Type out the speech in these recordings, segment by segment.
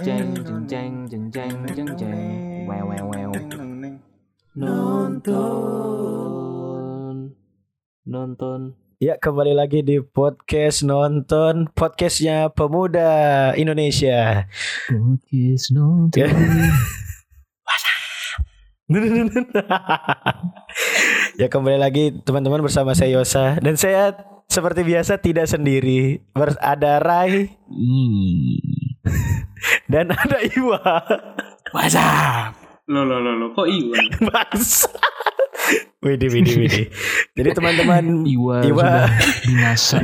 Jeng jeng jeng jeng jeng jeng jeng. Wow wow wow. Nonton. Nonton. Ya kembali lagi di podcast nonton podcastnya pemuda Indonesia. Podcast nonton. Ya kembali lagi teman-teman bersama saya Yosa. Dan saya seperti biasa tidak sendiri. Ada Rai. Ih, dan ada Iwa. WhatsApp Lo lo lo lo kok Iwan? Bangsa. Widih widih widih. Jadi teman-teman Iwa, Iwa sudah binasa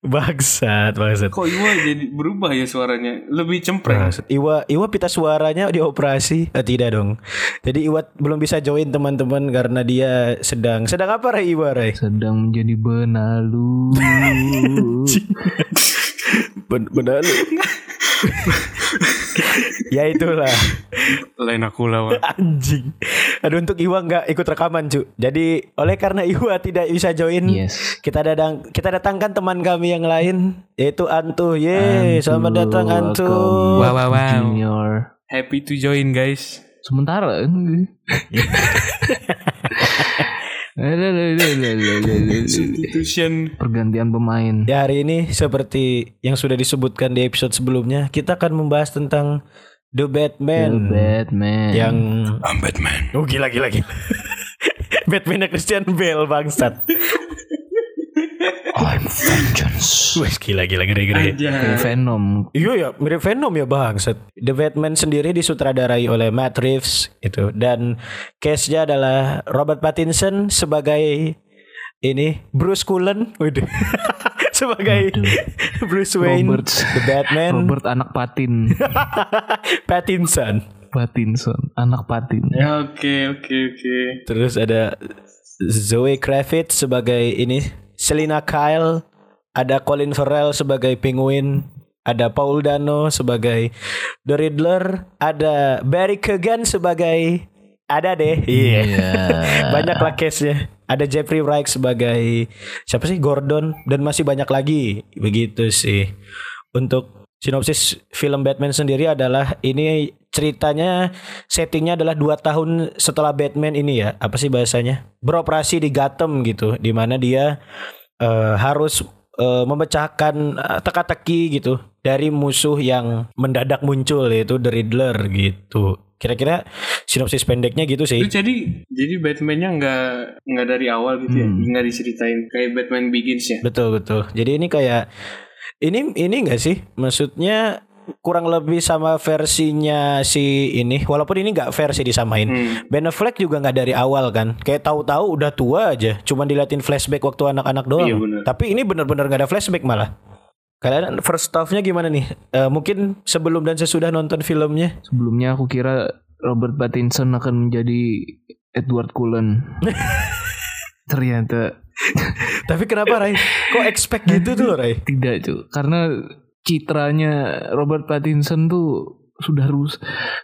bangsat bangsat. Kok Iwan jadi berubah ya suaranya? Lebih cempreng. Bangsat. Iwa Iwa pita suaranya dioperasi eh, tidak dong. Jadi Iwa belum bisa join teman-teman karena dia sedang sedang apa Rai Iwa Rai? Sedang menjadi benalu Ben benar lu. ya itulah Lain aku lawan. anjing. Aduh untuk Iwa nggak ikut rekaman cu. Jadi oleh karena Iwa tidak bisa join, Yes kita datang kita datangkan teman kami yang lain yaitu Antu. Ye, selamat datang Antu. welcome, Wow, wow, wow. Junior Happy to join guys. Sementara Substitution. Pergantian pemain Ya hari ini seperti yang sudah disebutkan di episode sebelumnya, kita akan membahas tentang The Batman. The Batman Yang I'm Batman. Oh gila gila gila. Batman Christian Bale bangsat. I'm vengeance Wes gila gila gede gede. Aja. Venom Iya ya mirip Venom ya bangsat. The Batman sendiri disutradarai oleh Matt Reeves itu dan case-nya adalah Robert Pattinson sebagai ini Bruce Cullen, Waduh. sebagai Bruce Wayne, Robert The Batman, Robert anak patin Pattinson. Pattinson Anak patin Ya oke oke oke. Terus ada Zoe Kravitz sebagai ini, Selina Kyle, ada Colin Farrell sebagai Penguin, ada Paul Dano sebagai The Riddler, ada Barry Keoghan sebagai ada deh. Iya. banyak lah case-nya. Ada Jeffrey Wright sebagai siapa sih Gordon dan masih banyak lagi begitu sih. Untuk sinopsis film Batman sendiri adalah ini ceritanya settingnya adalah dua tahun setelah Batman ini ya apa sih bahasanya beroperasi di Gotham gitu di mana dia eh, harus eh, memecahkan eh, teka-teki gitu dari musuh yang mendadak muncul yaitu The Riddler gitu kira-kira sinopsis pendeknya gitu sih jadi jadi Batman-nya nggak nggak dari awal gitu ya? Hmm. Nggak diceritain kayak Batman Begins ya? Betul betul. Jadi ini kayak ini ini enggak sih? Maksudnya kurang lebih sama versinya si ini. Walaupun ini nggak sih disamain. Hmm. Ben Affleck juga nggak dari awal kan. Kayak tahu-tahu udah tua aja. Cuman diliatin flashback waktu anak-anak doang. Iya, bener. Tapi ini benar-benar nggak ada flashback malah. Kalian first staffnya gimana nih? Eh, mungkin sebelum dan sesudah nonton filmnya. Sebelumnya aku kira Robert Pattinson akan menjadi Edward Cullen Ternyata Tapi kenapa Ray? Kok expect gitu tuh Ray? tidak cuy Karena citranya Robert Pattinson tuh sudah rus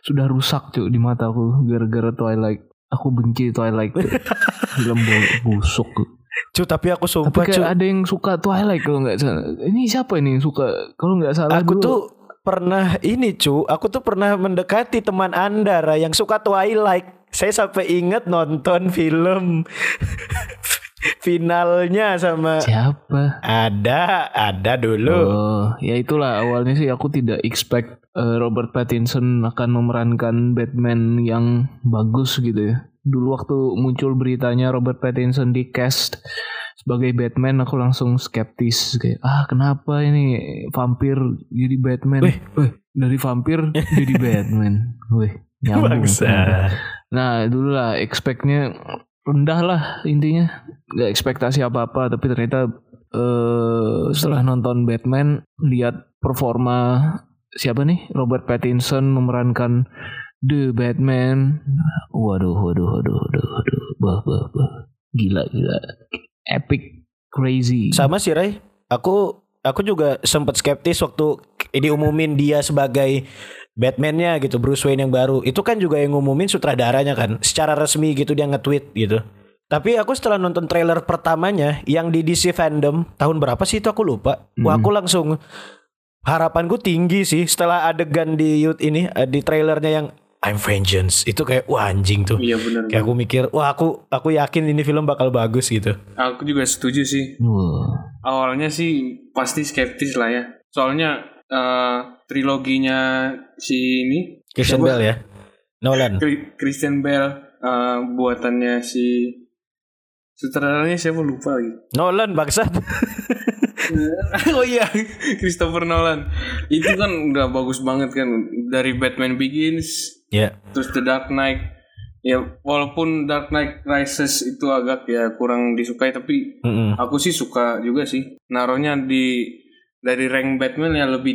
sudah rusak cuy di mataku gara-gara Twilight. Aku benci Twilight. Film bu- busuk. Cu, tapi aku Tapi sumpah cu. kayak ada yang suka Twilight kalau nggak salah. Ini siapa ini yang suka? Kalau nggak salah Aku dulu- tuh pernah ini cu, aku tuh pernah mendekati teman anda Ra, yang suka Twilight. Saya sampai inget nonton film finalnya sama siapa? ada ada dulu. Oh, ya itulah awalnya sih aku tidak expect eh, Robert Pattinson akan memerankan Batman yang bagus gitu ya. Dulu waktu muncul beritanya Robert Pattinson di cast sebagai Batman aku langsung skeptis kayak ah kenapa ini vampir jadi Batman? Wih. Wih, dari vampir jadi Batman. Wih, nyambung. Bangsa. Nah, dulu lah expectnya rendah lah intinya. Gak ekspektasi apa-apa, tapi ternyata eh setelah nonton Batman lihat performa siapa nih Robert Pattinson memerankan The Batman. Waduh, waduh, waduh, waduh, waduh, bah, bah, bah. Gila, gila. Epic, crazy. Sama sih Ray. Aku aku juga sempat skeptis waktu diumumin dia sebagai Batman-nya gitu, Bruce Wayne yang baru. Itu kan juga yang ngumumin sutradaranya kan. Secara resmi gitu dia nge-tweet gitu. Tapi aku setelah nonton trailer pertamanya yang di DC fandom tahun berapa sih itu aku lupa. Wah Hmm. aku langsung harapanku tinggi sih setelah adegan di youth ini eh, di trailernya yang I'm Vengeance itu kayak wah anjing tuh. Iya benar. Kayak aku mikir, wah aku aku yakin ini film bakal bagus gitu. Aku juga setuju sih. Wah. Awalnya sih pasti skeptis lah ya. Soalnya eh, triloginya si ini Christian Siapa? Bale ya. Nolan. Christian Bale eh, buatannya si sutradaranya siapa lupa lagi. Nolan bangsat. oh iya, Christopher Nolan. Itu kan udah bagus banget kan dari Batman Begins ya. terus The Dark Knight. Ya walaupun Dark Knight Rises itu agak ya kurang disukai tapi Mm-mm. aku sih suka juga sih. Naruhnya di dari rank Batman ya lebih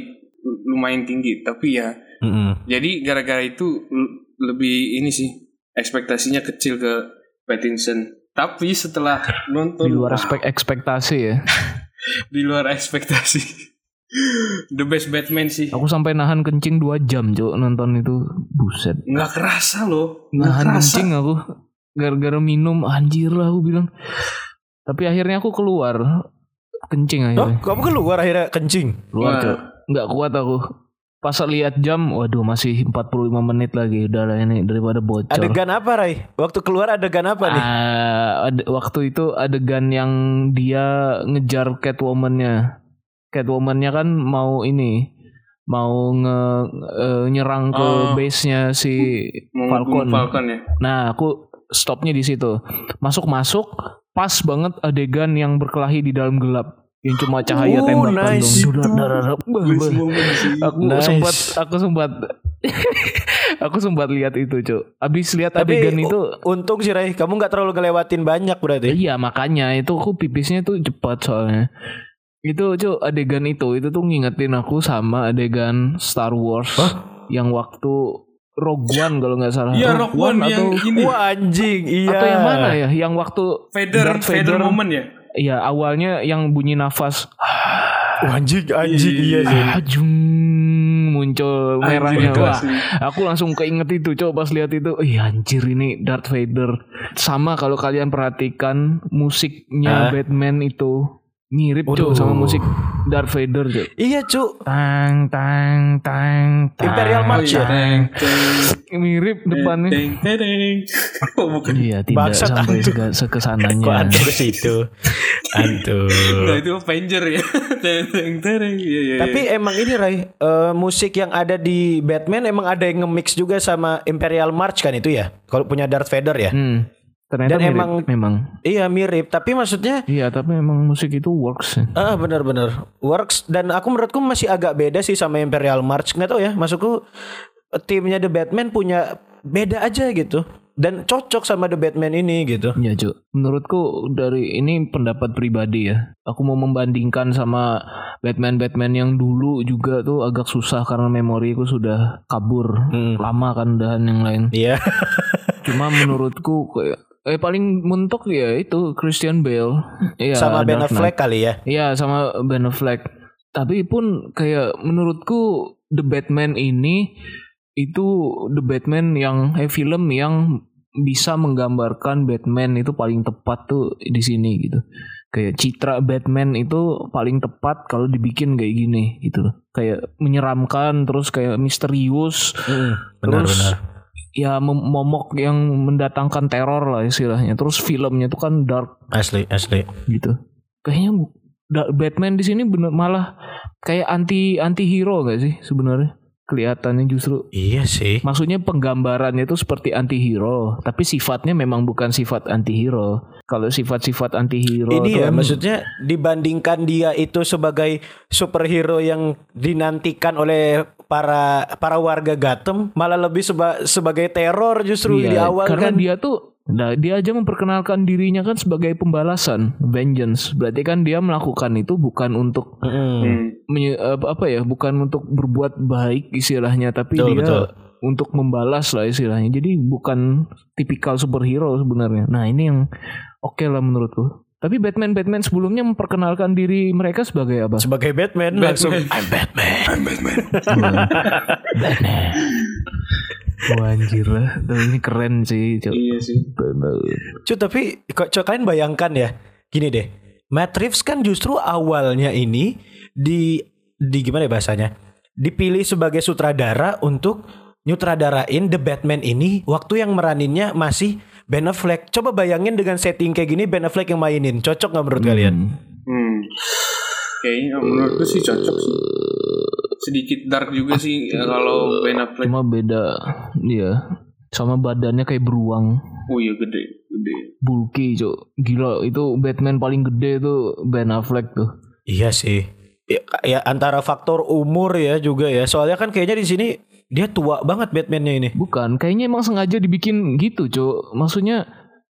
lumayan tinggi tapi ya Mm-mm. jadi gara-gara itu lebih ini sih ekspektasinya kecil ke Pattinson. Tapi setelah nonton Di luar expect ekspektasi ya. di luar ekspektasi. The best Batman sih. Aku sampai nahan kencing 2 jam, Cuk, nonton itu. Buset. Nggak kerasa loh. Nggak Nahan kerasa. kencing aku. Gara-gara minum anjir lah aku bilang. Tapi akhirnya aku keluar. Kencing Oh, akhirnya. kamu keluar akhirnya kencing. Keluar, Wah. Cuk. Nggak kuat aku. Pas lihat jam, waduh masih 45 menit lagi. Udah lah ini daripada bocor. Adegan apa, Rai? Waktu keluar adegan apa nih? Ah, ada, waktu itu adegan yang dia ngejar Catwoman-nya. Catwoman-nya kan mau ini mau nge eh, nyerang ke Oh. base-nya si Falcon. Falcon ya. Nah, aku stopnya di situ. Masuk-masuk pas banget adegan yang berkelahi di dalam gelap. Yang cuma cahaya Oh, tembakan nice. dong. Bah. Aku Nice. sempat aku sempat aku sempat lihat itu, Cuk. Abis lihat Tapi adegan itu untung sih Rai, kamu nggak terlalu ngelewatin banyak berarti. Iya makanya itu aku pipisnya tuh cepat soalnya. Itu cuy adegan itu itu tuh ngingetin aku sama adegan Star Wars yang waktu Rogue One kalau nggak salah. Iya, Rogue One yang ini. Wah anjing, iya. Atau yang mana ya? Yang waktu Vader, Darth Vader moment ya. Iya awalnya yang bunyi nafas. Wah, anjing, anjing, iya sih. Ajung muncul merahnya. wah aku langsung keinget itu coba pas lihat itu. Ih anjir ini Darth Vader. Sama kalau kalian perhatikan musiknya? Batman itu mirip Waduh. cuy sama musik Darth Vader cuy Iya, Cuk. tang tang tang tang Imperial March ya? Mirip depannya teng, teng, teng. Oh bukan. iya tidak Bangsat, sampai sega- sekesananya Kok antum ke situ? Antum. Nah, itu Avenger ya. Teng, teng, teng. Iya, iya. Tapi emang ini Rai, eh, musik yang ada di Batman emang ada yang nge-mix juga sama Imperial March kan itu ya? Kalau punya Darth Vader ya? hmm, ternyata Dan mirip, emang- memang Iya mirip, tapi maksudnya iya tapi memang musik itu works ah benar-benar works dan aku menurutku masih agak beda sih sama Imperial March. Nggak tahu ya, maksudku timnya The Batman punya beda aja gitu dan cocok sama The Batman ini gitu. Ya Cuk, menurutku dari ini pendapat pribadi ya. Aku mau membandingkan sama Batman-Batman yang dulu juga tuh agak susah karena memoriku sudah kabur. Hmm. Lama kan dan yang lain. Iya. Cuma menurutku kayak eh paling mentok ya itu Christian Bale. Iya, sama Ben. Affleck kali ya. Iya sama Ben Affleck. Tapi pun kayak menurutku The Batman ini itu The Batman yang eh film yang bisa menggambarkan Batman itu paling tepat tuh di sini gitu. Kayak citra Batman itu paling tepat kalau dibikin kayak gini gitu loh. Kayak menyeramkan terus kayak misterius terus Benar-benar. Ya momok yang mendatangkan teror lah istilahnya. Terus filmnya tuh kan dark Asli, asli. gitu. Kayaknya Batman di sini bener malah kayak anti anti hero gak sih sebenarnya? Kelihatannya justru Iya sih. maksudnya penggambarannya itu seperti anti hero, tapi sifatnya memang bukan sifat anti hero. Kalau sifat-sifat anti hero Ini ya kan- maksudnya dibandingkan dia itu sebagai superhero yang dinantikan oleh para para warga Gotham malah lebih seba- sebagai teror justru Iya, di awal karena kan. dia tuh nah, dia aja memperkenalkan dirinya kan sebagai pembalasan, vengeance. Berarti kan dia melakukan itu bukan untuk. Hmm. menye- apa apa ya bukan untuk berbuat baik istilahnya tapi Betul, dia betul. untuk membalas lah istilahnya jadi bukan tipikal superhero sebenarnya nah ini yang oke lah menurutku tapi Batman Batman sebelumnya memperkenalkan diri mereka sebagai apa Sebagai Batman, Batman. langsung I'm Batman. I'm Batman. Batman Wah anjir lah Tapi ini keren sih Cok. Iya sih. Cuy, tapi kok kok kalian bayangkan ya. Gini deh. Matt Reeves kan justru awalnya ini di di gimana ya bahasanya? Dipilih sebagai sutradara untuk nyutradarain The Batman ini waktu yang meraninnya masih Ben Affleck. Coba bayangin dengan setting kayak gini Ben Affleck yang mainin. Cocok nggak menurut kalian? Hmm. Kayaknya menurutku sih cocok sih. Sedikit dark juga sih ya, kalau Ben Affleck. Cuma beda dia sama badannya kayak beruang. Oh iya gede, gede. Bulky, Cok. Gila, itu Batman paling gede tuh Ben Affleck tuh. Iya sih. Ya, ya antara faktor umur ya juga ya. Soalnya kan kayaknya di sini dia tua banget Batman-nya ini. Bukan, kayaknya emang sengaja dibikin gitu, Cok. Maksudnya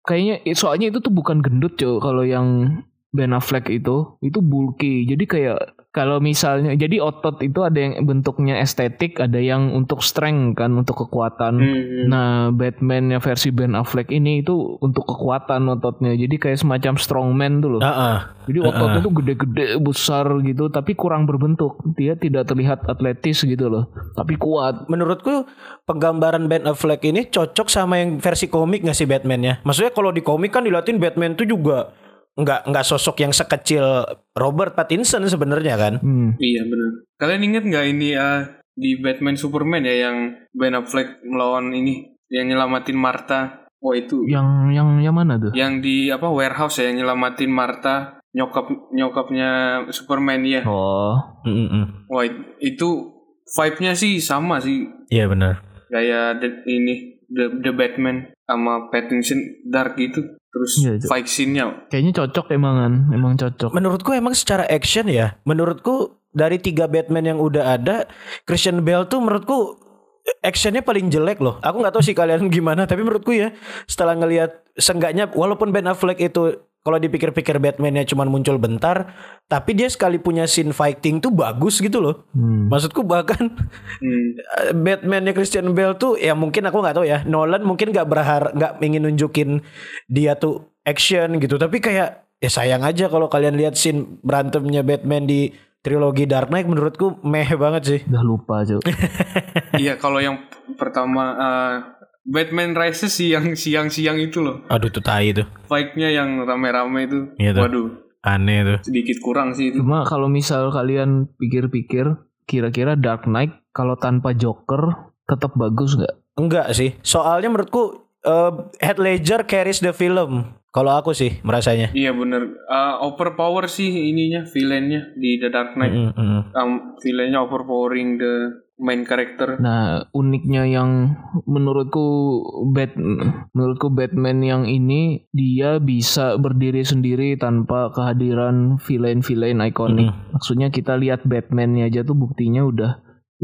kayaknya soalnya itu tuh bukan gendut, Cok. Kalau yang Ben Affleck itu itu bulky. Jadi kayak kalau misalnya jadi otot itu ada yang bentuknya estetik, ada yang untuk strength kan, untuk kekuatan. Hmm. Nah, Batman-nya versi Ben Affleck ini itu untuk kekuatan ototnya. Jadi kayak semacam strongman tuh loh. Ah, ah. Jadi ototnya tuh gede-gede besar gitu, tapi kurang berbentuk. Dia tidak terlihat atletis gitu loh, tapi kuat. Menurutku penggambaran Ben Affleck ini cocok sama yang versi komik gak sih Batman-nya? Maksudnya kalau di komik kan dilatin Batman tuh juga nggak nggak sosok yang sekecil Robert Pattinson sebenarnya kan? Hmm. Iya benar. Kalian inget nggak ini uh, di Batman Superman ya yang Ben Affleck melawan ini yang nyelamatin Martha. Oh itu Yang yang yang mana tuh? yang di apa warehouse ya yang nyelamatin Martha nyokap nyokapnya Superman ya. Oh, Mm-mm. Wah itu vibe-nya sih sama sih Iya benar. kayak ini the the Batman sama Pattinson dark gitu. Terus Iya, Cok. fight scene-nya kayaknya cocok emangan, emang cocok. Menurutku emang secara action ya, menurutku dari tiga Batman yang udah ada, Christian Bale tuh menurutku actionnya paling jelek loh. Aku nggak tahu sih kalian gimana, tapi menurutku ya setelah ngelihat senggaknya walaupun Ben Affleck itu kalau dipikir-pikir Batman-nya cuma muncul bentar, tapi dia sekali punya scene fighting tuh bagus gitu loh. Hmm. Maksudku bahkan hmm, Batman-nya Christian Bale tuh ya mungkin aku nggak tahu ya. Nolan mungkin nggak berharap nggak ingin nunjukin dia tuh action gitu, tapi kayak ya sayang aja kalau kalian lihat scene berantemnya Batman di trilogi Dark Knight menurutku meh banget sih. Udah lupa, Cok. Iya kalau yang pertama uh, Batman Rises sih yang siang-siang itu loh. Aduh tuh tai tuh. Fight-nya yang rame-rame itu. Iya tuh. Waduh, Aneh tuh. sedikit kurang sih itu. Cuma kalau misal kalian pikir-pikir, kira-kira Dark Knight kalau tanpa Joker tetap bagus nggak? Enggak sih. Soalnya menurutku eh, Heath Ledger carries the film. Kalau aku sih merasanya. Iya bener. Uh, overpower sih ininya villainnya di The Dark Knight. Mm, mm. Um, villainnya overpowering the main character. Nah, uniknya yang menurutku Bat menurutku Batman yang ini dia bisa berdiri sendiri tanpa kehadiran villain-villain ikonik. Maksudnya kita lihat Batman-nya aja tuh buktinya udah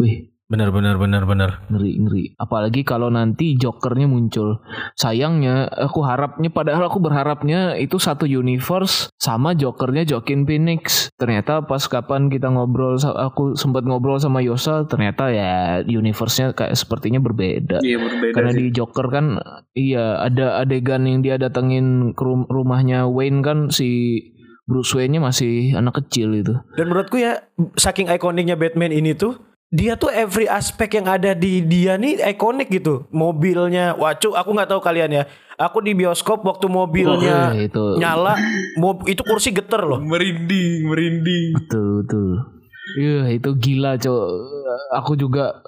wih, Benar benar benar benar. ngeri ngeri. Apalagi kalau nanti Jokernya muncul. Sayangnya aku harapnya padahal aku berharapnya itu satu universe sama Jokernya Joaquin Phoenix. Ternyata pas kapan kita ngobrol aku sempat ngobrol sama Yosa ternyata ya universe-nya kayak sepertinya berbeda. Iya berbeda Karena sih. di Joker kan iya ada adegan yang dia datengin ke rum- rumahnya Wayne kan si Bruce Wayne-nya masih anak kecil itu. Dan menurutku ya saking ikoniknya Batman ini tuh dia tuh every aspek yang ada di dia nih ikonik gitu. Mobilnya, wacu aku nggak tahu kalian ya. Aku di bioskop waktu mobilnya Oh, iya, itu. nyala, mob, itu kursi geter loh. merinding, merinding. Betul betul. Iya itu gila cok. Aku juga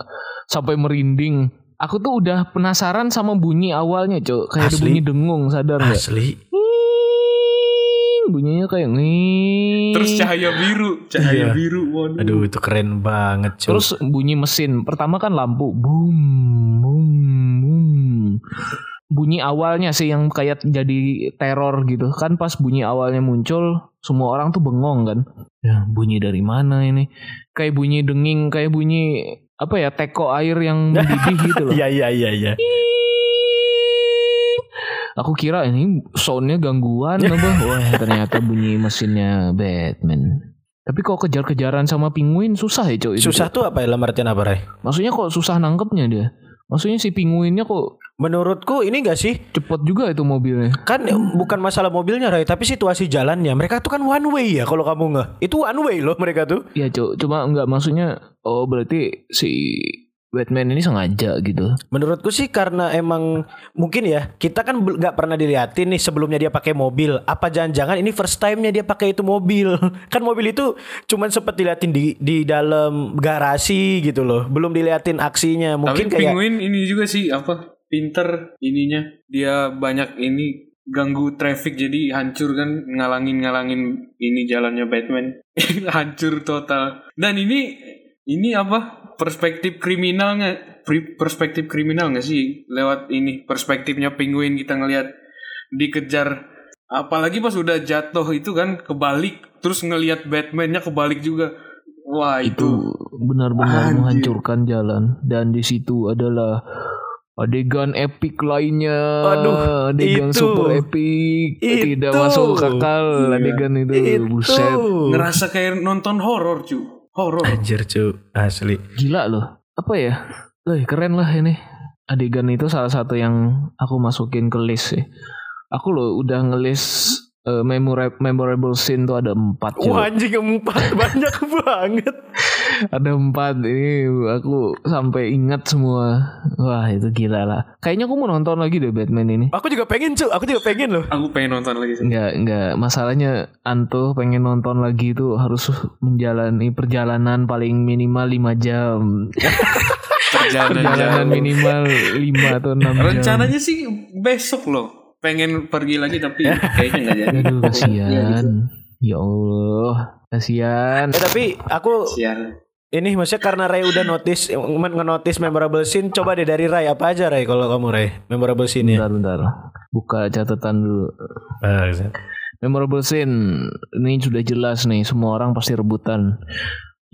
sampai merinding. Aku tuh udah penasaran sama bunyi awalnya cok. Kayak ada bunyi dengung sadar nggak? Asli. Nging, Bunyinya kayak nging. Terus cahaya biru, cahaya Iya. biru. Waduh. Aduh itu keren banget cuy. Terus bunyi mesin. Pertama kan lampu. Boom, boom, boom. Bunyi awalnya sih yang kayak jadi teror gitu. Kan pas bunyi awalnya muncul, semua orang tuh bengong kan. Ya bunyi dari mana ini? Kayak bunyi denging, kayak bunyi apa ya teko air yang mendidih gitu loh. Iya iya iya iya. Aku kira ini soundnya gangguan apa? Wah ternyata bunyi mesinnya Batman. Tapi kok kejar-kejaran sama penguin susah ya itu, Susah tuh apa ya dalam artian apa Ray? Maksudnya kok susah nangkepnya dia? Maksudnya si penguinnya kok Menurutku ini gak sih cepet juga itu mobilnya. kan bukan masalah mobilnya Ray tapi situasi jalannya. Mereka tuh kan one way ya kalau kamu nggak. Itu one way loh mereka tuh. Ya cok, cuma nggak maksudnya oh berarti si Batman ini sengaja gitu. Menurutku sih karena emang mungkin ya kita kan nggak pernah diliatin nih sebelumnya dia pakai mobil. Apa jangan-jangan ini first time-nya dia pakai itu mobil? Kan mobil itu cuman sempet diliatin di di dalam garasi gitu loh. Belum diliatin aksinya. Mungkin Tapi kayak penguin ini juga sih apa pinter ininya dia banyak ini ganggu traffic jadi hancur kan ngalangin ngalangin ini jalannya Batman hancur total dan ini ini apa perspektif kriminalnya pri- perspektif kriminal nggak sih lewat ini perspektifnya penguin kita ngelihat dikejar apalagi pas udah jatuh itu kan kebalik terus ngelihat Batmannya kebalik juga wah Itu itu benar-benar menghancurkan jalan dan di situ adalah adegan epic lainnya. Aduh, adegan itu. super epic. Tidak Itu. masuk akal Iya. adegan itu. itu. Buset. ngerasa kayak nonton horor cu horor Anjir cu asli. Gila loh. Apa ya? Eh, keren lah ini. Adegan itu salah satu yang aku masukin ke list sih. Aku loh udah ngelis eh, memora- memorable scene tuh ada empat. Wah anjing empat banyak banget. Ada empat ini aku sampai ingat semua. Wah itu gila lah. Kayaknya aku mau nonton lagi deh Batman ini. Aku juga pengen cu, aku juga pengen loh. Aku pengen nonton lagi sih. Enggak, enggak. Masalahnya Anto pengen nonton lagi itu harus menjalani perjalanan paling minimal 5 jam. Perjalanan Perjalanan minimal 5 atau 6 jam. Rencananya sih besok loh. Pengen pergi lagi tapi kayaknya nggak jadi. Aduh kasihan. Ya Allah, kasihan. Eh tapi aku Sial. Ini maksudnya karena Ray udah notice men- ngenotice memorable scene coba deh dari Ray apa aja Ray kalau kamu Ray memorable scene ya. Bentar, bentar. Buka catatan dulu. Memorable scene ini sudah jelas nih semua orang pasti rebutan.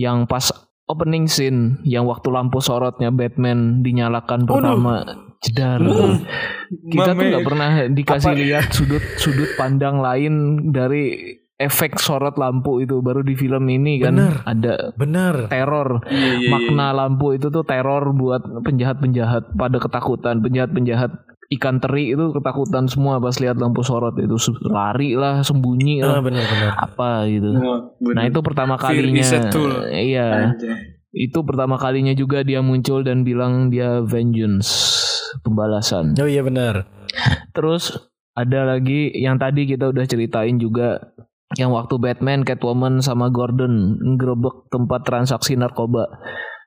Yang pas opening scene yang waktu lampu sorotnya Batman dinyalakan pertama jedar. Kita tuh Mame. nggak pernah dikasih lihat sudut sudut pandang lain dari efek sorot lampu itu baru di film ini kan Bener. ada Bener. teror Iya, iya, iya. makna lampu itu tuh teror buat penjahat-penjahat pada ketakutan penjahat-penjahat ikan teri itu ketakutan semua pas lihat lampu sorot itu lari lah sembunyi Ah, lah bener bener. apa gitu bener. nah itu pertama kalinya iya Anjay. itu pertama kalinya juga dia muncul dan bilang dia vengeance pembalasan Oh iya bener. Terus ada lagi yang tadi kita udah ceritain juga yang waktu Batman, Catwoman sama Gordon ngerebek tempat transaksi narkoba.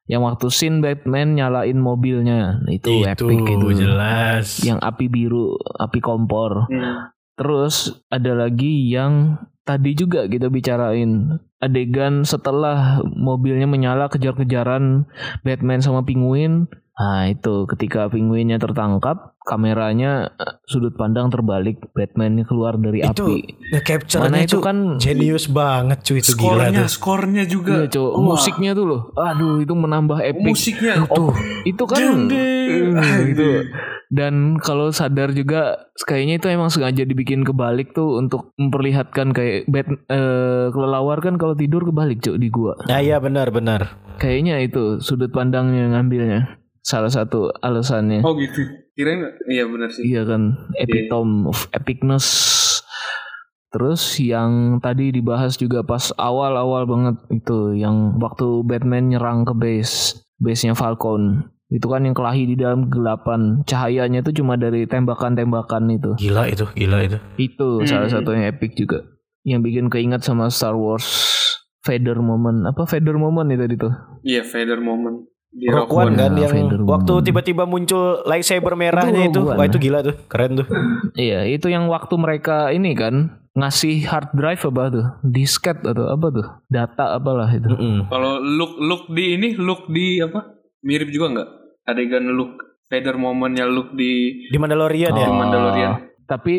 Yang waktu scene Batman nyalain mobilnya. Nah, Itu, epic itu. jelas. Yang api biru, api kompor. Hmm. Terus ada lagi yang tadi juga kita bicarain adegan setelah mobilnya menyala kejar-kejaran Batman sama Penguin. Nah itu ketika Penguinnya tertangkap, kameranya eh, sudut pandang terbalik, Batman keluar dari Itu api. nge-capture Mana itu kan genius banget cuy itu gila Skornya, tuh. skornya juga. Iya. Wah, musiknya tuh loh. Aduh, itu menambah epic. musiknya. Tuh, itu kan Deng, deng. eh, itu. Dan kalau sadar juga kayaknya itu emang sengaja dibikin kebalik tuh untuk memperlihatkan kayak bat eh, kelelawar kan kalau tidur kebalik cuk di gua. Nah iya benar benar. Kayaknya itu sudut pandangnya ngambilnya. Salah satu alasannya. Oh gitu. Kirain iya benar sih. Iya kan epitome of epicness. Terus yang tadi dibahas juga pas awal-awal banget itu yang waktu Batman nyerang ke base, base-nya Falcon. Itu kan yang kelahi di dalam kegelapan. Cahayanya itu cuma dari tembakan-tembakan itu. Gila itu, gila itu. Itu Hmm. salah satunya epic juga. Yang bikin keinget sama Star Wars Vader moment. Apa Vader moment itu tadi tuh? Iya, Vader moment. Di Rock One kan Nah, yang Vader waktu Moon. tiba-tiba muncul lightsaber merahnya Itu itu. Wah itu gila tuh, keren tuh. Iya, itu yang waktu mereka ini kan ngasih hard drive apa tuh? Disket atau apa tuh? Data apalah itu. Mm-mm. Kalau look look di ini, look di apa? Mirip juga nggak? Adegan look Vader momentnya look di Di Mandalorian ya. Di Mandalorian. Tapi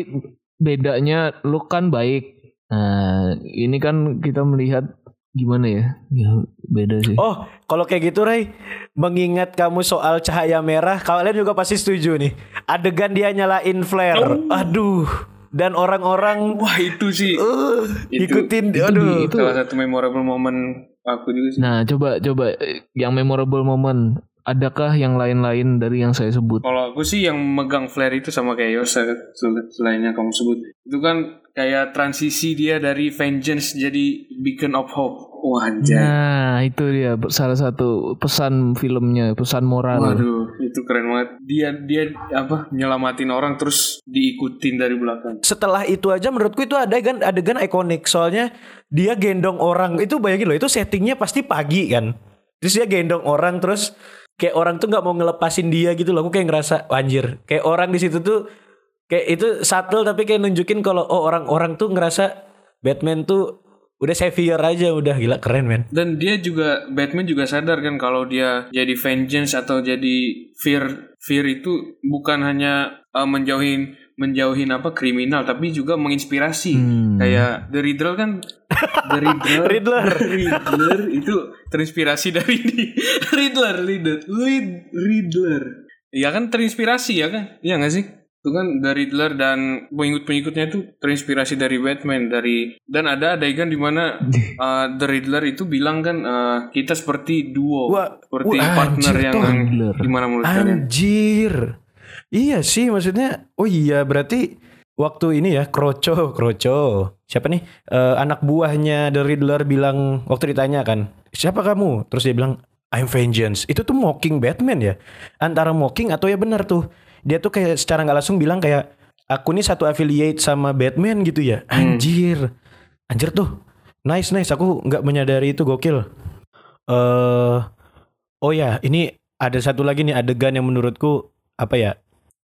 bedanya look kan baik. Nah, ini kan kita melihat gimana ya? Ya beda sih. Oh, kalau kayak gitu Ray, mengingat kamu soal cahaya merah, kalian juga pasti setuju nih. Adegan dia nyalain flare. Aduh. Dan orang-orang Wah itu sih uh, Itu- ikutin itu aduh. itu- salah satu memorable moment aku juga sih. Nah, coba coba eh, yang memorable moment adakah yang lain-lain dari yang saya sebut? Kalau aku sih yang megang flare itu sama kayak Yosa sel- selain yang kamu sebut. Itu kan kayak transisi dia dari vengeance jadi beacon of hope. Wah anjay. Nah, itu dia salah satu pesan filmnya, pesan moral. Waduh, itu keren banget. Dia dia apa nyelamatin orang terus diikutin dari belakang. Setelah itu aja menurutku itu adegan adegan ikonik soalnya dia gendong orang itu bayangin loh itu settingnya pasti pagi kan. Terus dia gendong orang terus kayak orang tuh nggak mau ngelepasin dia gitu loh. Aku kayak ngerasa anjir. Kayak orang di situ tuh kayak itu subtle tapi kayak nunjukin kalau oh orang-orang tuh ngerasa Batman tuh udah savior aja udah gila keren men. Dan dia juga Batman juga sadar kan kalau dia jadi vengeance atau jadi fear fear itu bukan hanya uh, menjauhin menjauhin apa kriminal tapi juga menginspirasi. Hmm. Kayak The Riddler kan The Riddler Riddler. Riddler itu terinspirasi dari di Riddler Riddler Rid- Riddler. Ya kan terinspirasi ya kan? Iya gak sih? Itu kan dari Riddler dan pengikut-pengikutnya itu terinspirasi dari Batman dari dan ada adegan di mana uh, The Riddler itu bilang kan uh, kita seperti duo, Wah, seperti wah, partner anjir, yang. Riddler. gimana menurut kalian? Anjir. Iya sih maksudnya. Oh iya berarti waktu ini ya Kroco, Kroco. Siapa nih? Eh, anak buahnya The Riddler bilang waktu ditanya kan, "Siapa kamu?" Terus dia bilang, "I'm Vengeance." Itu tuh mocking Batman ya. Antara mocking atau ya benar tuh. Dia tuh kayak secara nggak langsung bilang kayak aku nih satu affiliate sama Batman gitu ya. Anjir. Anjir tuh. Nice nice aku nggak menyadari itu gokil. Eh oh ya, ini ada satu lagi nih adegan yang menurutku apa ya?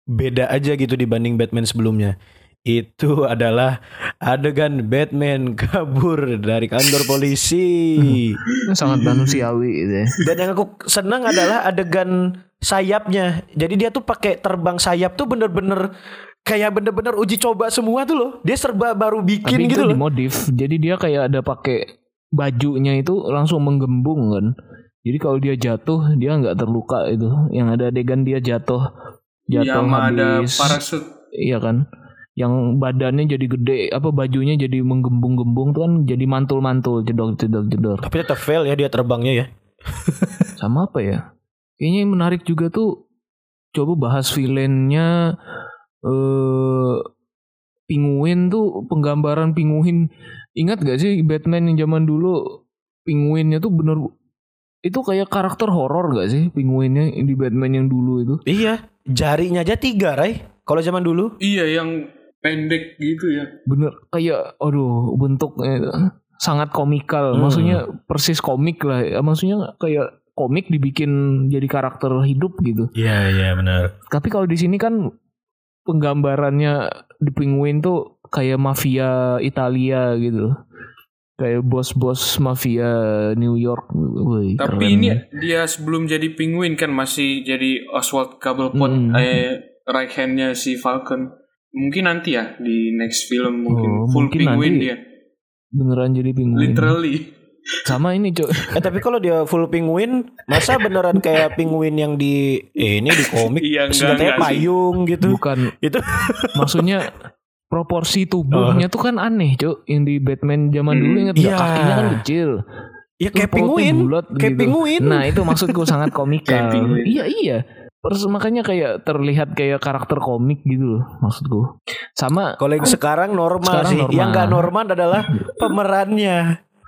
Beda aja gitu dibanding Batman sebelumnya. Itu adalah adegan Batman kabur dari kantor polisi. Sangat manusiawi gitu ya. Dan yang aku senang adalah adegan sayapnya. Jadi dia tuh pakai terbang sayap tuh bener-bener kayak bener-bener uji coba semua tuh loh. Dia serba baru bikin Tapi gitu itu loh. dimodif. Jadi dia kayak ada pakai bajunya itu langsung menggembung kan. Jadi kalau dia jatuh dia nggak terluka itu. Yang ada adegan dia jatuh jatuh yang ada habis. parasut Iya kan. Yang badannya jadi gede, apa bajunya jadi menggembung-gembung tuh kan jadi mantul-mantul, jedor-jedor-jedor. Tapi tetap fail ya dia terbangnya ya. Sama apa ya? Kayaknya yang menarik juga tuh coba bahas villainnya eh Penguin tuh penggambaran Penguin. Ingat gak sih Batman yang zaman dulu Penguinnya tuh bener itu kayak karakter horor gak sih Penguinnya di Batman yang dulu itu? Iya, jarinya aja tiga, Ray. Kalau zaman dulu. iya yang pendek gitu ya Bener kayak aduh bentuknya sangat komikal. Hmm. Maksudnya persis komik lah. Ya, Maksudnya kayak komik dibikin jadi karakter hidup gitu. Iya, iya benar. Tapi kalau di sini kan penggambarannya di Penguin tuh kayak mafia Italia gitu. Kayak bos-bos mafia New York. Wih, tapi keren. ini dia sebelum jadi penguin kan masih jadi Oswald Cobblepot Hmm. eh right handnya si Falcon mungkin nanti ya di next film mungkin Oh, full mungkin penguin nanti. dia beneran jadi Penguin. literally Sama ini, Cok. Eh tapi kalau dia full penguin, masa beneran kayak penguin yang di eh, ini di komik Iya, enggak, senjatanya payung gitu. Bukan Itu maksudnya proporsi tubuhnya tuh kan aneh, Cok. Yang di Batman zaman dulu Hmm, nggak? iya. kakinya kan kecil. ya kayak penguin, bulat kayak gitu. penguin. Nah, itu maksudku sangat komikal. iya, iya. Terus makanya kayak terlihat kayak karakter komik gitu loh maksudku. Sama Kalau yang sekarang normal Sekarang sih. normal. Yang nggak normal adalah pemerannya.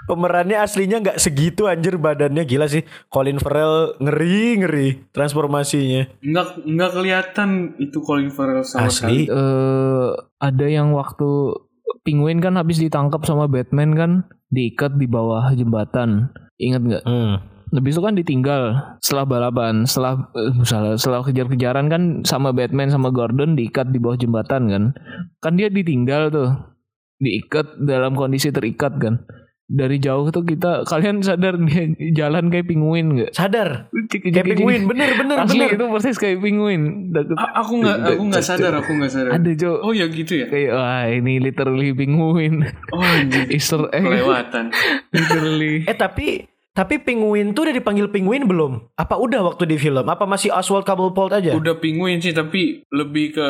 Pemerannya aslinya nggak segitu anjir badannya gila sih. Colin Farrell ngeri ngeri transformasinya. nggak nggak kelihatan itu Colin Farrell sama Asli. sekali eh ada yang waktu Penguin kan habis ditangkap sama Batman kan diikat di bawah jembatan. Ingat nggak? Hmm. Habis itu kan ditinggal setelah balapan, setelah eh, salah, setelah kejar-kejaran kan sama Batman sama Gordon diikat di bawah jembatan kan. Kan dia ditinggal tuh. Diikat dalam kondisi terikat kan. Dari jauh tuh kita kalian sadar dia jalan kayak penguin nggak? Sadar. Kayak penguin bener bener Asli bener. itu persis kayak penguin. A- aku nggak aku nggak sadar aku nggak sadar Ada Jo. oh ya gitu ya Kayak wah ini literally penguin. oh anjir Easter egg. kelewatan literally. Eh tapi tapi penguin tuh udah dipanggil penguin belum? Apa udah waktu di film? Apa masih Oswald Cobblepot aja? udah penguin sih tapi lebih ke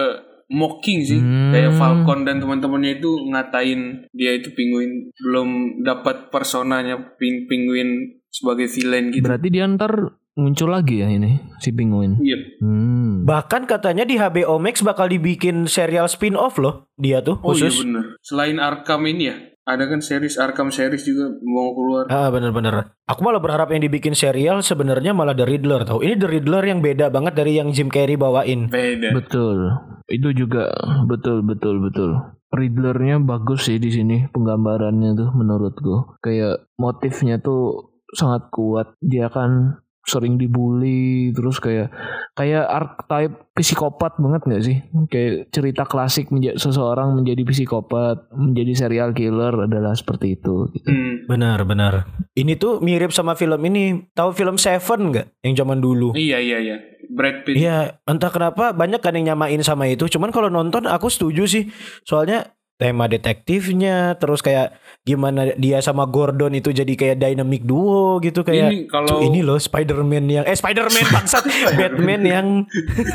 mocking sih Hmm. kayak Falcon dan teman-temannya itu ngatain dia itu penguin belum dapat personanya ping penguin sebagai villain gitu Berarti dia ntar muncul lagi ya ini si penguin. Iya. Hmm. Bahkan katanya di HBO Max bakal dibikin serial spin-off loh dia tuh Oh iya khusus. bener. Selain Arkham ini ya, Ada kan series Arkham series juga mau keluar. Ah bener-bener. Aku malah berharap yang dibikin serial sebenarnya malah The Riddler tau. Ini The Riddler yang beda banget dari yang Jim Carrey bawain. Beda. Betul. Itu juga betul betul betul. Riddlernya bagus sih di sini penggambarannya tuh menurutku. Kayak motifnya tuh sangat kuat. Dia kan sering dibully terus kayak kayak archetype psikopat banget nggak sih kayak cerita klasik menjadi seseorang menjadi psikopat menjadi serial killer adalah seperti itu gitu. Hmm. Benar benar. Ini tuh mirip sama film ini. Tahu film Seven nggak? Yang zaman dulu. Iya iya iya. Brad Pitt. Iya, entah kenapa banyak kan yang nyamain sama itu. Cuman kalau nonton aku setuju sih. Soalnya tema detektifnya terus kayak gimana dia sama Gordon itu jadi kayak dynamic duo gitu kayak Ini kalau- "Cuk, ini loh Spider-Man yang eh Spider-Man bangsat Batman yang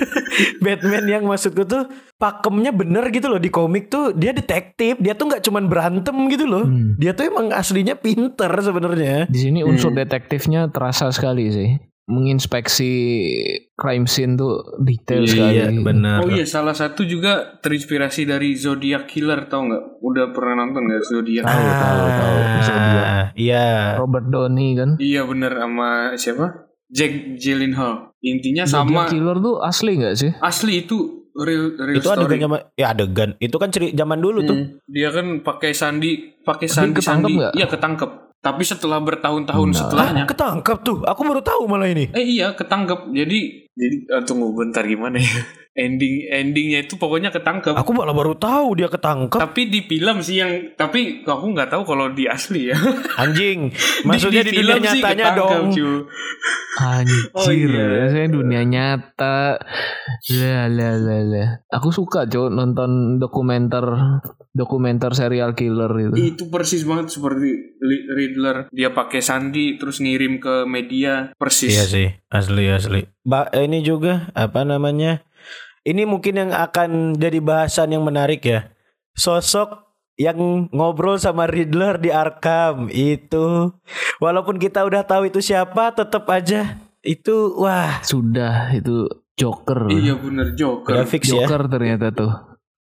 Batman yang maksudku tuh pakemnya bener gitu loh di komik tuh dia detektif dia tuh nggak cuman berantem gitu loh Hmm. dia tuh emang aslinya pinter sebenarnya Di sini unsur Hmm. detektifnya terasa sekali sih. Menginspeksi crime scene tuh detail Iya, sekali. benar Oh iya salah satu juga terinspirasi dari Zodiac Killer tau nggak? Udah pernah nonton nggak Zodiac? Tahu, tahu, tahu. Zodiac. Ah, iya Robert Downey kan. Iya bener sama siapa? Jack Gyllenhaal. Intinya sama Zodiac Killer tuh asli nggak sih? asli itu real real itu story. adegan zaman ya adegan itu kan ceri zaman dulu tuh Hmm, Dia kan pakai sandi, pakai sandi sandi. nggak? Iya ketangkep. Tapi setelah bertahun-tahun Nah. setelahnya, ketangkep tuh aku baru tahu malah ini eh iya ketangkep. Jadi jadi ah, tunggu bentar gimana ya? Ending endingnya itu pokoknya ketangkep. aku malah baru tahu dia ketangkep Tapi di film sih yang tapi aku nggak tahu kalau di asli ya. anjing maksudnya di, dunia film sih nyatanya ketangkep, dong cu. Anjir, Oh, iya. saya dunia nyata. Lah lah lah lah. Aku suka cow nonton dokumenter dokumenter serial killer itu. Itu persis banget seperti Riddler. Dia pakai sandi terus ngirim ke media persis. iya sih asli asli ba ini juga apa namanya ini mungkin yang akan jadi bahasan yang menarik ya sosok yang ngobrol sama Riddler di Arkham itu walaupun kita udah tahu itu siapa tetap aja itu wah Sudah itu Joker. Iya bener Joker. fix ya Joker ternyata tuh.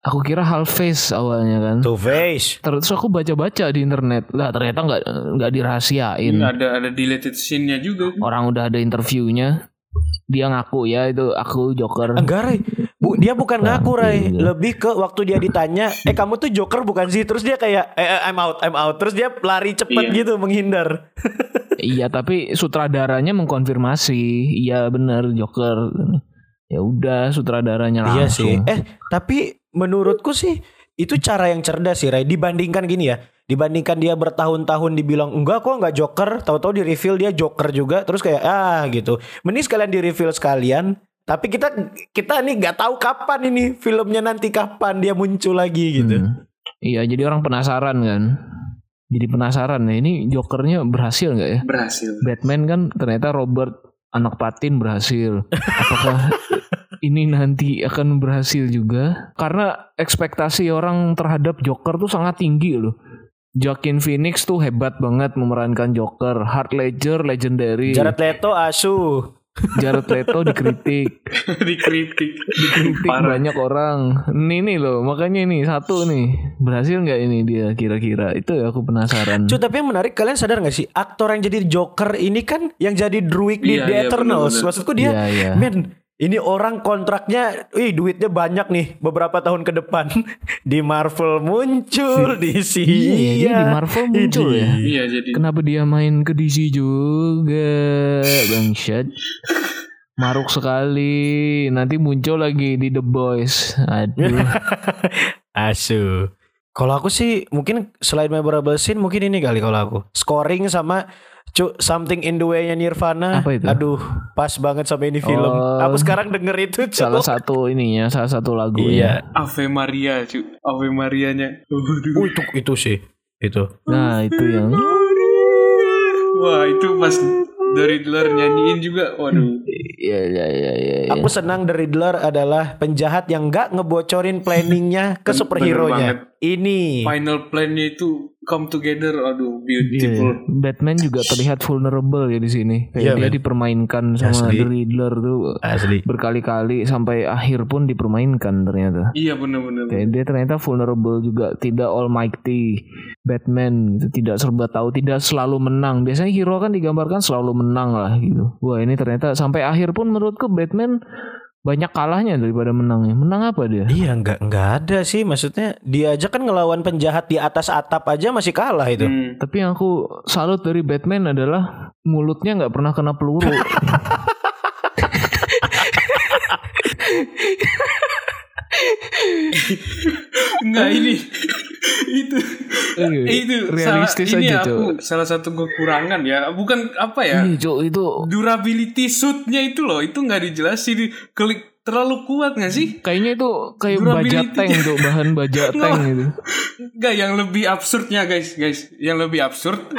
Aku kira half face awalnya kan. Two Face Terus aku baca-baca di internet. Lah ternyata nggak nggak dirahasiain. Ini ada ada deleted scene-nya juga. Orang udah ada interviewnya. Dia ngaku ya itu aku Joker. Enggak Ray Bu, dia bukan Nah, ngaku Ray iya. Lebih ke waktu dia ditanya Eh kamu tuh Joker bukan sih Terus dia kayak eh, eh, I'm out I'm out Terus dia lari cepet Iya. gitu Menghindar Iya tapi sutradaranya mengkonfirmasi iya bener Joker. Ya udah sutradaranya Iya sih langsung. Eh tapi menurutku sih Itu cara yang cerdas sih Ray Dibandingkan gini ya Dibandingkan dia bertahun-tahun dibilang Enggak kok enggak Joker Tahu-tahu di reveal dia Joker juga Terus kayak ah gitu Mending sekalian di reveal sekalian tapi kita kita nih nggak tahu kapan ini filmnya nanti kapan dia muncul lagi gitu. Hmm. Iya jadi orang penasaran kan. Jadi penasaran ya ini Jokernya berhasil nggak ya? Berhasil. Batman kan ternyata Robert anak patin berhasil. Apakah ini nanti akan berhasil juga? Karena ekspektasi orang terhadap Joker tuh sangat tinggi loh. Joaquin Phoenix tuh hebat banget memerankan Joker. Heath Ledger legendary. Jared Leto asu. Jared Leto dikritik. Dikritik. Dikritik Parah. banyak orang. Ini nih loh, makanya ini satu nih. Berhasil nggak ini dia kira-kira? Itu ya aku penasaran. Cuy, tapi yang menarik kalian sadar gak sih aktor yang jadi Joker ini kan yang jadi Druid di Iya, The iya, Eternals. bener-bener. Maksudku dia, Iya, iya. men, ini orang kontraknya, wih duitnya banyak nih beberapa tahun ke depan di Marvel muncul di sini. Iya, dia di Marvel muncul ya. Iya jadi Kenapa dia main ke DC juga, bangsat? Maruk sekali. Nanti muncul lagi di The Boys. Aduh. Asu. Kalau aku sih mungkin selain memorable scene mungkin ini kali kalau aku scoring sama cu something in the way-nya Nirvana. Apa itu? Aduh, pas banget sama ini film. Oh. Aku sekarang denger itu cu. salah satu ininya, salah satu lagu Iya. Ave Maria cu. Ave Marianya. Oh, itu itu sih. Itu. Nah, itu yang Wah itu pas The Riddler nyanyiin juga. Waduh. ya ya ya ya. ya. Aku senang The Riddler adalah penjahat yang nggak ngebocorin planningnya ke Ben- superhero bener nya. Ini. Final plan-nya itu come together aduh Iya, beautiful Batman juga terlihat vulnerable ya di sini. Kayak Iya, dia men. dipermainkan sama Asli. The Riddler tuh Asli. berkali-kali sampai akhir pun dipermainkan ternyata. iya bener-bener Kayak dia ternyata vulnerable juga, tidak almighty. Batman itu tidak serba tahu, tidak selalu menang. Biasanya hero kan digambarkan selalu menang lah gitu. Wah ini ternyata sampai akhir pun menurutku Batman banyak kalahnya daripada menangnya. Menang apa dia? Iya nggak nggak ada sih maksudnya dia aja kan ngelawan penjahat di atas atap aja masih kalah itu. Hmm. Tapi yang aku salut dari Batman adalah mulutnya nggak pernah kena peluru. Enggak ini itu. Iya, itu realistis salah, ini aja, aku Cok. salah satu kekurangan ya. Bukan apa ya? Iya, Cok, itu durability suitnya itu loh itu nggak dijelasin. Klik terlalu kuat nggak sih? Kayaknya itu kayak baja tank tuh, bahan baja tank gitu. Enggak yang lebih absurdnya guys guys. Yang lebih absurd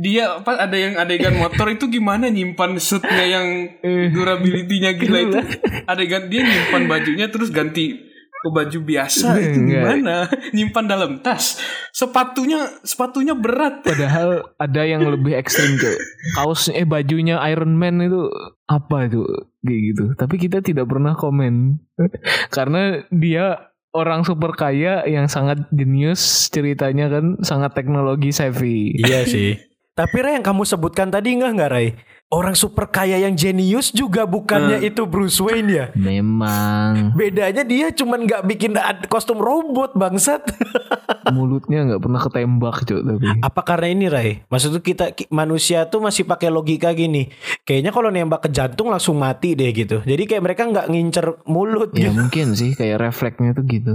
dia apa ada yang adegan motor itu gimana nyimpan suitnya yang Eh. durability-nya gila itu? Adegan dia nyimpan bajunya terus ganti ke baju biasa itu Enggak. gimana nyimpan dalam tas sepatunya sepatunya berat Padahal ada yang lebih ekstrim tuh. Kaos eh bajunya Iron Man itu apa itu kayak gitu. Tapi kita tidak pernah komen karena dia orang super kaya yang sangat jenius ceritanya kan sangat teknologi savvy. Iya sih. Tapi Ray yang kamu sebutkan tadi enggak nggak Ray? Orang super kaya yang jenius juga bukannya itu Bruce Wayne ya? Memang Bedanya dia cuman nggak bikin kostum robot bangsat. mulutnya nggak pernah ketembak cuy tapi. Apa karena ini Ray? Maksudnya kita ki- manusia tuh masih pakai logika gini. Kayaknya kalau nembak ke jantung langsung mati deh gitu. Jadi kayak mereka nggak ngincer mulut Ya gitu. mungkin sih kayak refleksnya tuh gitu.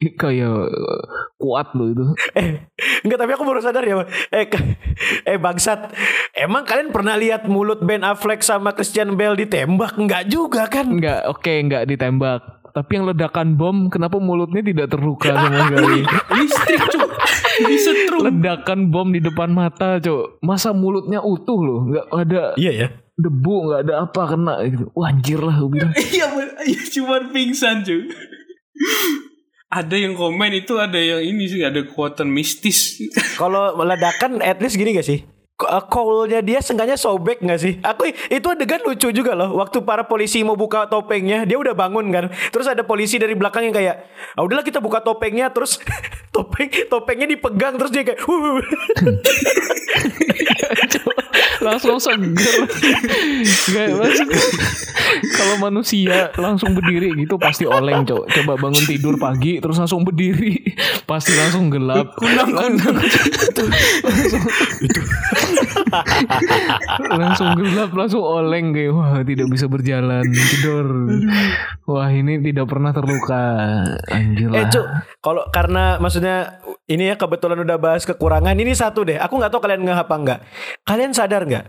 Kayak eh, kuat loh itu. Eh, enggak tapi aku baru sadar ya. Eh, eh bangsat. Emang kalian pernah lihat mulut Ben Affleck sama Christian Bale ditembak? Enggak juga kan? Enggak, oke enggak ditembak. Tapi yang ledakan bom kenapa mulutnya tidak terluka sama sekali? listrik cuy disetrum ledakan bom di depan mata, Cok. Masa mulutnya utuh loh, nggak ada Iya ya. debu, nggak ada apa kena gitu. Wah, anjir lah gue bilang. iya iya, cuman pingsan cuy ada yang komen itu ada yang ini sih ada kekuatan mistis Kalau ledakan at least gini gak sih? Uh, Call-nya dia sengaja sobek gak sih? Aku itu adegan lucu juga loh. Waktu para polisi mau buka topengnya, dia udah bangun kan. Terus ada polisi dari belakang yang kayak, ah udahlah kita buka topengnya. Terus topeng topengnya dipegang terus dia kayak. langsung seger. Maksud kalau manusia langsung berdiri gitu pasti oleng, Cok. Coba bangun tidur pagi terus langsung berdiri, pasti langsung gelap. Kunang kunang. langsung gelap, langsung oleng kayak wah tidak bisa berjalan, tidur. Wah, ini tidak pernah terluka. Anjir lah. Eh kalau karena maksudnya ini ya kebetulan udah bahas kekurangan ini satu deh. Aku nggak tahu kalian nggak apa nggak. Kalian sadar nggak?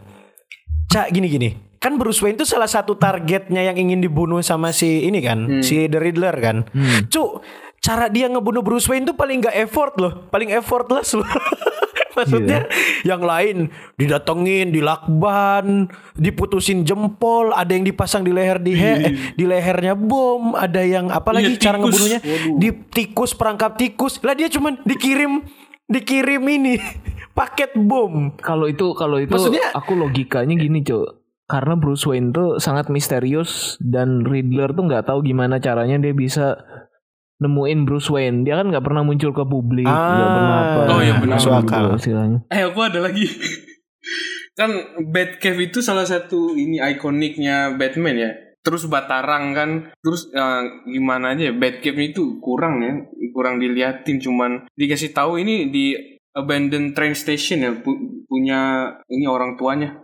Cak gini gini. Kan Bruce Wayne itu salah satu targetnya yang ingin dibunuh sama si ini kan, si The Riddler kan. Cuk, cara dia ngebunuh Bruce Wayne tuh paling nggak effort loh, paling effortless loh. Maksudnya yang lain didatengin, dilakban, diputusin jempol, ada yang dipasang di leher di he- eh, di lehernya bom, ada yang apa lagi Iya, cara ngebunuhnya? Waduh. Di tikus perangkap tikus. Lah dia cuman dikirim dikirim ini paket bom. Kalau itu kalau itu Maksudnya- aku logikanya gini, Cok. Karena Bruce Wayne tuh sangat misterius dan Riddler tuh nggak tahu gimana caranya dia bisa nemuin Bruce Wayne. Dia kan nggak pernah muncul ke publik, nggak Ah. pernah apa. Oh, iya, benar. Masuk akal. istilahnya. Eh aku ada lagi. kan Batcave itu salah satu ini ikoniknya Batman ya. Terus Batarang kan. Terus eh, gimana aja ya Batcave itu kurang ya. Kurang diliatin cuman dikasih tahu ini di abandoned train station ya pu- punya ini orang tuanya.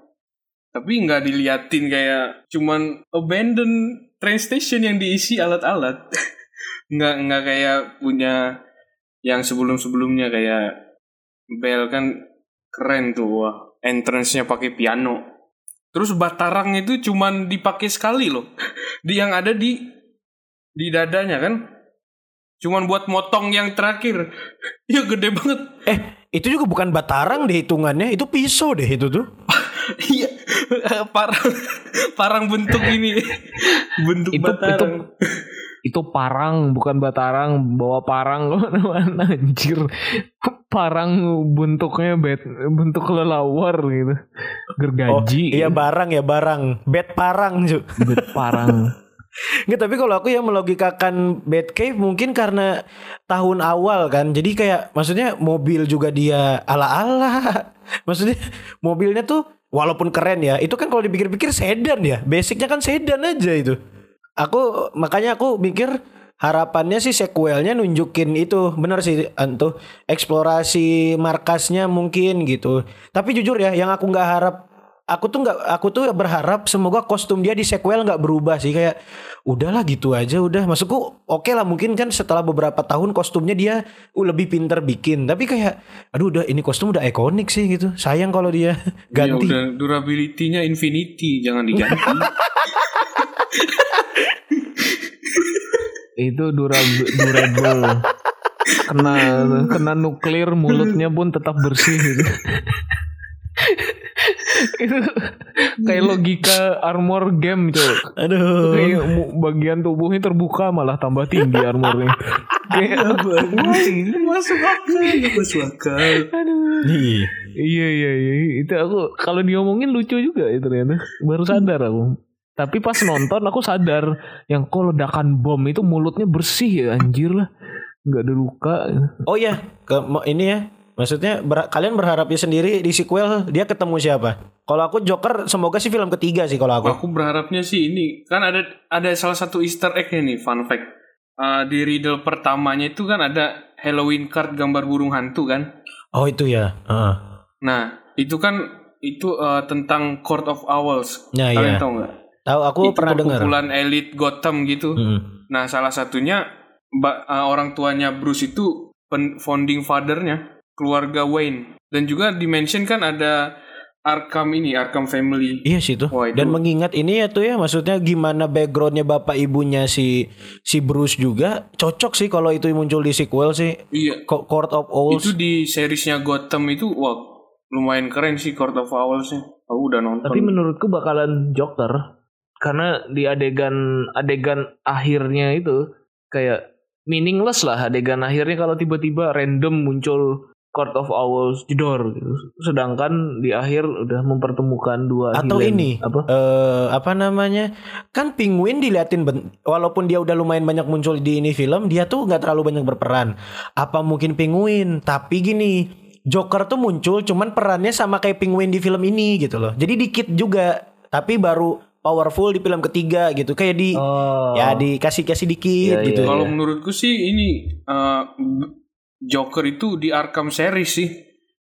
Tapi nggak diliatin kayak cuman abandoned train station yang diisi alat-alat. nggak nggak kayak punya yang sebelum-sebelumnya kayak Bell kan keren tuh wah entrance-nya pakai piano. Terus batarang itu cuman dipakai sekali loh. Di yang ada di di dadanya kan. Cuman buat motong yang terakhir. Ya gede banget. Eh, itu juga bukan batarang deh hitungannya, itu pisau deh itu tuh. iya parang parang bentuk ini. Bentuk Itu- batarang. itu parang bukan batarang bawa parang ke mana-mana anjir parang bentuknya bed bentuk kelelawar gitu gergaji Oh, iya barang ya barang. Bed parang, Ju. bed parang Nggak, tapi kalau aku yang melogikakan Batcave mungkin karena tahun awal kan. Jadi kayak maksudnya mobil juga dia ala-ala. Maksudnya mobilnya tuh walaupun keren ya, itu kan kalau dipikir-pikir sedan ya. Basicnya kan sedan aja itu. Aku makanya aku mikir harapannya sih sequelnya nunjukin itu. Bener sih antuh eksplorasi markasnya mungkin gitu. Tapi jujur ya, yang aku nggak harap aku tuh nggak aku tuh berharap semoga kostum dia di sequel nggak berubah sih. Kayak udahlah gitu aja udah. Maksudku oke lah mungkin kan setelah beberapa tahun kostumnya dia uh, lebih pinter bikin. Tapi kayak aduh udah ini kostum udah ikonik sih gitu. Sayang kalau dia Ya ganti. udah durability-nya infinity, jangan diganti. itu durable, durable. kena kena nuklir mulutnya pun tetap bersih gitu. itu kayak logika armor game cok aduh. Kayak bagian tubuhnya terbuka malah tambah tinggi armornya. Kayak masuk akal, masuk akal. aduh. Iya iya iya. Itu aku kalau diomongin lucu juga itu ternyata. Baru sadar aku tapi pas nonton aku sadar yang kok ledakan bom itu mulutnya bersih ya anjir lah nggak ada luka oh ya ke mo- ini ya maksudnya ber- kalian berharapnya sendiri di sequel dia ketemu siapa kalau aku Joker semoga sih film ketiga sih kalau aku Aku berharapnya sih ini kan ada ada salah satu Easter egg nih fun fact. Eh, di riddle pertamanya itu kan ada Halloween card gambar burung hantu kan. oh itu ya Heeh. Nah itu kan itu eh, tentang Court of Owls. Ya, Kalian iya. tahu nggak? Tahu aku itu pernah dengar perkumpulan elit Gotham gitu. Mm. Nah salah satunya eh, orang tuanya Bruce itu founding fathernya keluarga Wayne dan juga dimention kan ada Arkham ini Arkham Family. Iya sih tuh. Wah, itu- Dan mengingat ini ya tuh ya, maksudnya gimana backgroundnya bapak ibunya si si Bruce juga cocok sih kalau itu muncul di sequel sih. Iya Co- Court of Owls. Itu di seriesnya Gotham itu wah lumayan keren sih Court of Owls-nya. Aku udah nonton. tapi menurutku bakalan Joker karena di adegan adegan akhirnya itu kayak meaningless lah adegan akhirnya kalau tiba-tiba random muncul Court of Owls jedor gitu. Sedangkan di akhir udah mempertemukan dua Atau villain. ini apa? eh apa namanya? Kan Penguin diliatin ben- walaupun dia udah lumayan banyak muncul di ini film, dia tuh nggak terlalu banyak berperan. Apa mungkin Penguin? Tapi gini, Joker tuh muncul cuman perannya sama kayak Penguin di film ini gitu loh. Jadi dikit juga, tapi baru powerful di film ketiga gitu. Kayak di Oh. ya dikasih kasih dikit Iya, gitu. iya, Kalau menurutku sih ini eh, Joker itu di Arkham series sih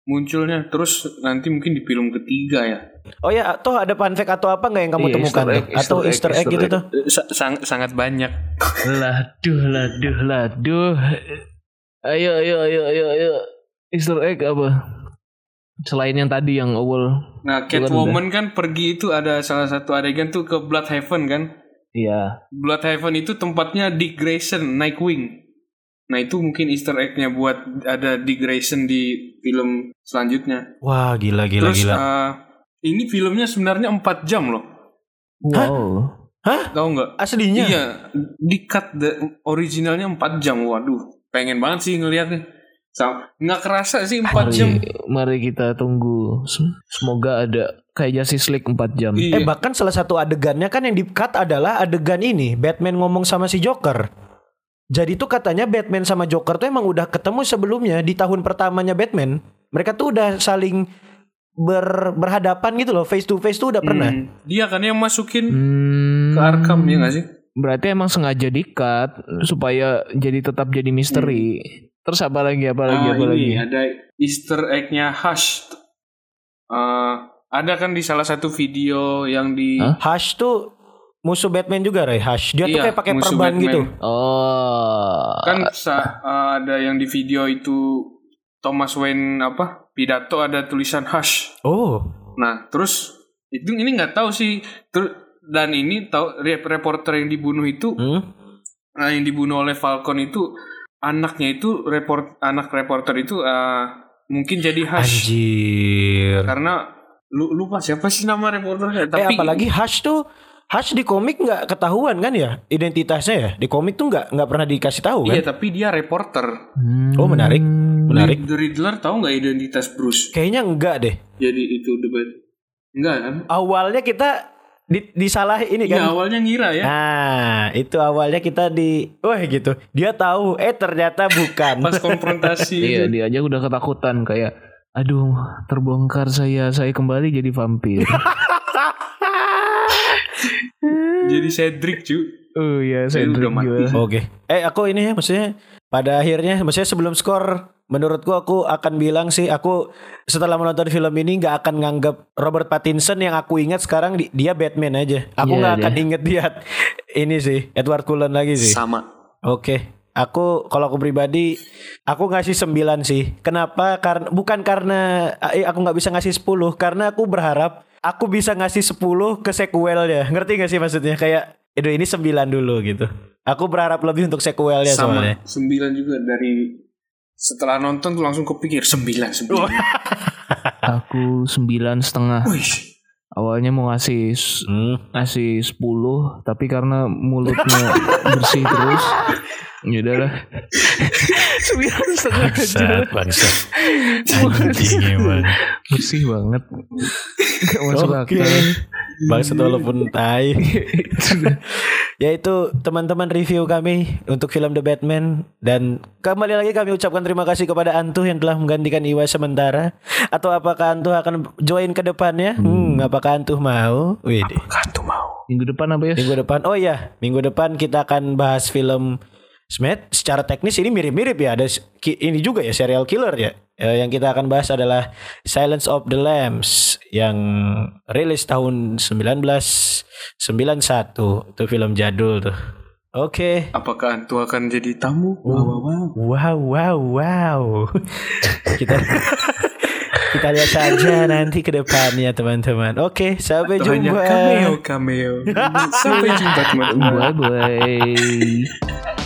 munculnya. Terus nanti mungkin di film ketiga ya. Oh ya, toh ada fun fact atau apa nggak yang kamu Iya, temukan Easter tuh? egg, atau Easter egg, Easter egg, Easter gitu egg. tuh? Eh, sa- sang- sangat banyak. Laduh, laduh, laduh. Ayo, ayo, ayo, ayo, ayo. Easter egg apa? Selain yang tadi yang awal. Nah Catwoman kan pergi itu ada salah satu adegan tuh ke Bloodhaven kan. Iya. Bloodhaven itu tempatnya Dick Grayson, Nightwing. Nah itu mungkin Easter egg-nya buat ada Dick Grayson di film selanjutnya. Wah, gila gila Terus gila. eh, ini filmnya sebenarnya 4 jam loh. Wow. Tahu nggak? Aslinya? Iya, di cut the originalnya 4 jam. Waduh, pengen banget sih ngelihatnya. Nggak kerasa sih 4 jam. Mari, mari kita tunggu. Sem- Semoga ada kayak Justice League 4 jam. Eh Iya. bahkan salah satu adegannya kan yang di cut adalah adegan ini Batman ngomong sama si Joker. Jadi tuh katanya Batman sama Joker tuh emang udah ketemu sebelumnya di tahun pertamanya Batman. Mereka tuh udah saling ber, berhadapan gitu loh, face to face tuh udah pernah. Hmm, Dia kan yang masukin Hmm, ke Arkham ya nggak sih? Berarti emang sengaja di-cut supaya jadi tetap jadi misteri. Terus apa lagi apa lagi Ah, apa ini lagi? ada Easter egg-nya Hush. Eh, ada kan di salah satu video yang di Hah? Hush tuh musuh Batman juga, Ray. Hush. Dia tuh Iya, kayak pakai perban Batman. gitu. Oh. kan eh, ada yang di video itu Thomas Wayne apa pidato ada tulisan Hush. Oh. Nah terus itu ini nggak tahu sih Ter- dan ini tahu rep- reporter yang dibunuh itu Hmm? nah, yang dibunuh oleh Falcon itu anaknya itu report anak reporter itu eh, mungkin jadi Hush Anjir. karena lu lupa siapa sih nama reporternya Eh tapi apalagi Hush tuh Hush di komik nggak ketahuan kan ya identitasnya ya? Di komik tuh nggak nggak pernah dikasih tahu kan? Iya, tapi dia reporter. Hmm. Oh menarik, menarik. The Riddler tahu nggak identitas Bruce? Kayaknya enggak deh. Jadi itu debat. Enggak kan? Awalnya kita di, disalah ini Ya kan? awalnya ngira ya. Nah, itu awalnya kita di, wah gitu. Dia tahu, eh ternyata bukan. Pas konfrontasi Iya dia aja udah ketakutan kayak aduh terbongkar saya saya kembali jadi vampir. Jadi Cedric cu. oh iya udah mati. juga. Oke. Eh aku ini ya maksudnya pada akhirnya maksudnya sebelum skor menurutku aku akan bilang sih aku setelah menonton film ini nggak akan nganggap Robert Pattinson yang aku ingat sekarang di- dia Batman aja. Aku Iya, nggak dia. akan inget dia ini sih Edward Cullen lagi sih. Sama. Oke. Aku kalau aku pribadi aku ngasih 9 sih. Kenapa? Karena bukan karena eh, aku nggak bisa ngasih 10 karena aku berharap aku bisa ngasih 10 ke sequelnya. Ngerti gak sih maksudnya? Kayak Aduh ini 9 dulu gitu. Aku berharap lebih untuk sequelnya soalnya. Sama. Sembilan juga dari setelah nonton tuh langsung kepikir sembilan sembilan. Aku sembilan setengah. Wih. Awalnya mau ngasih Hmm. ngasih 10 tapi karena mulutnya bersih terus ya udahlah sembilan setengah aja bangsat. Emang. bersih banget nggak masuk Oke. akal Bangsat walaupun tai. Ya itu teman-teman review kami untuk film The Batman dan kembali lagi kami ucapkan terima kasih kepada Antuh yang telah menggantikan Iwa sementara atau apakah Antuh akan join ke depannya? Hmm, apakah Antuh mau? Wih. Kartu mau. minggu depan apa ya Minggu depan. Oh iya, minggu depan kita akan bahas film Smash. Secara teknis ini mirip-mirip ya. Ada ini juga ya serial killer ya. Eh, yang kita akan bahas adalah Silence of the Lambs yang rilis tahun 1991. Itu film jadul tuh. Oke. Apakah Antu akan jadi tamu? Wah, wah, wah. Wow, wow, wow. kita kita lihat saja nanti ke depannya teman-teman. Oke, sampai Atau hanya jumpa. cameo cameo. Sampai jumpa teman-teman. bye bye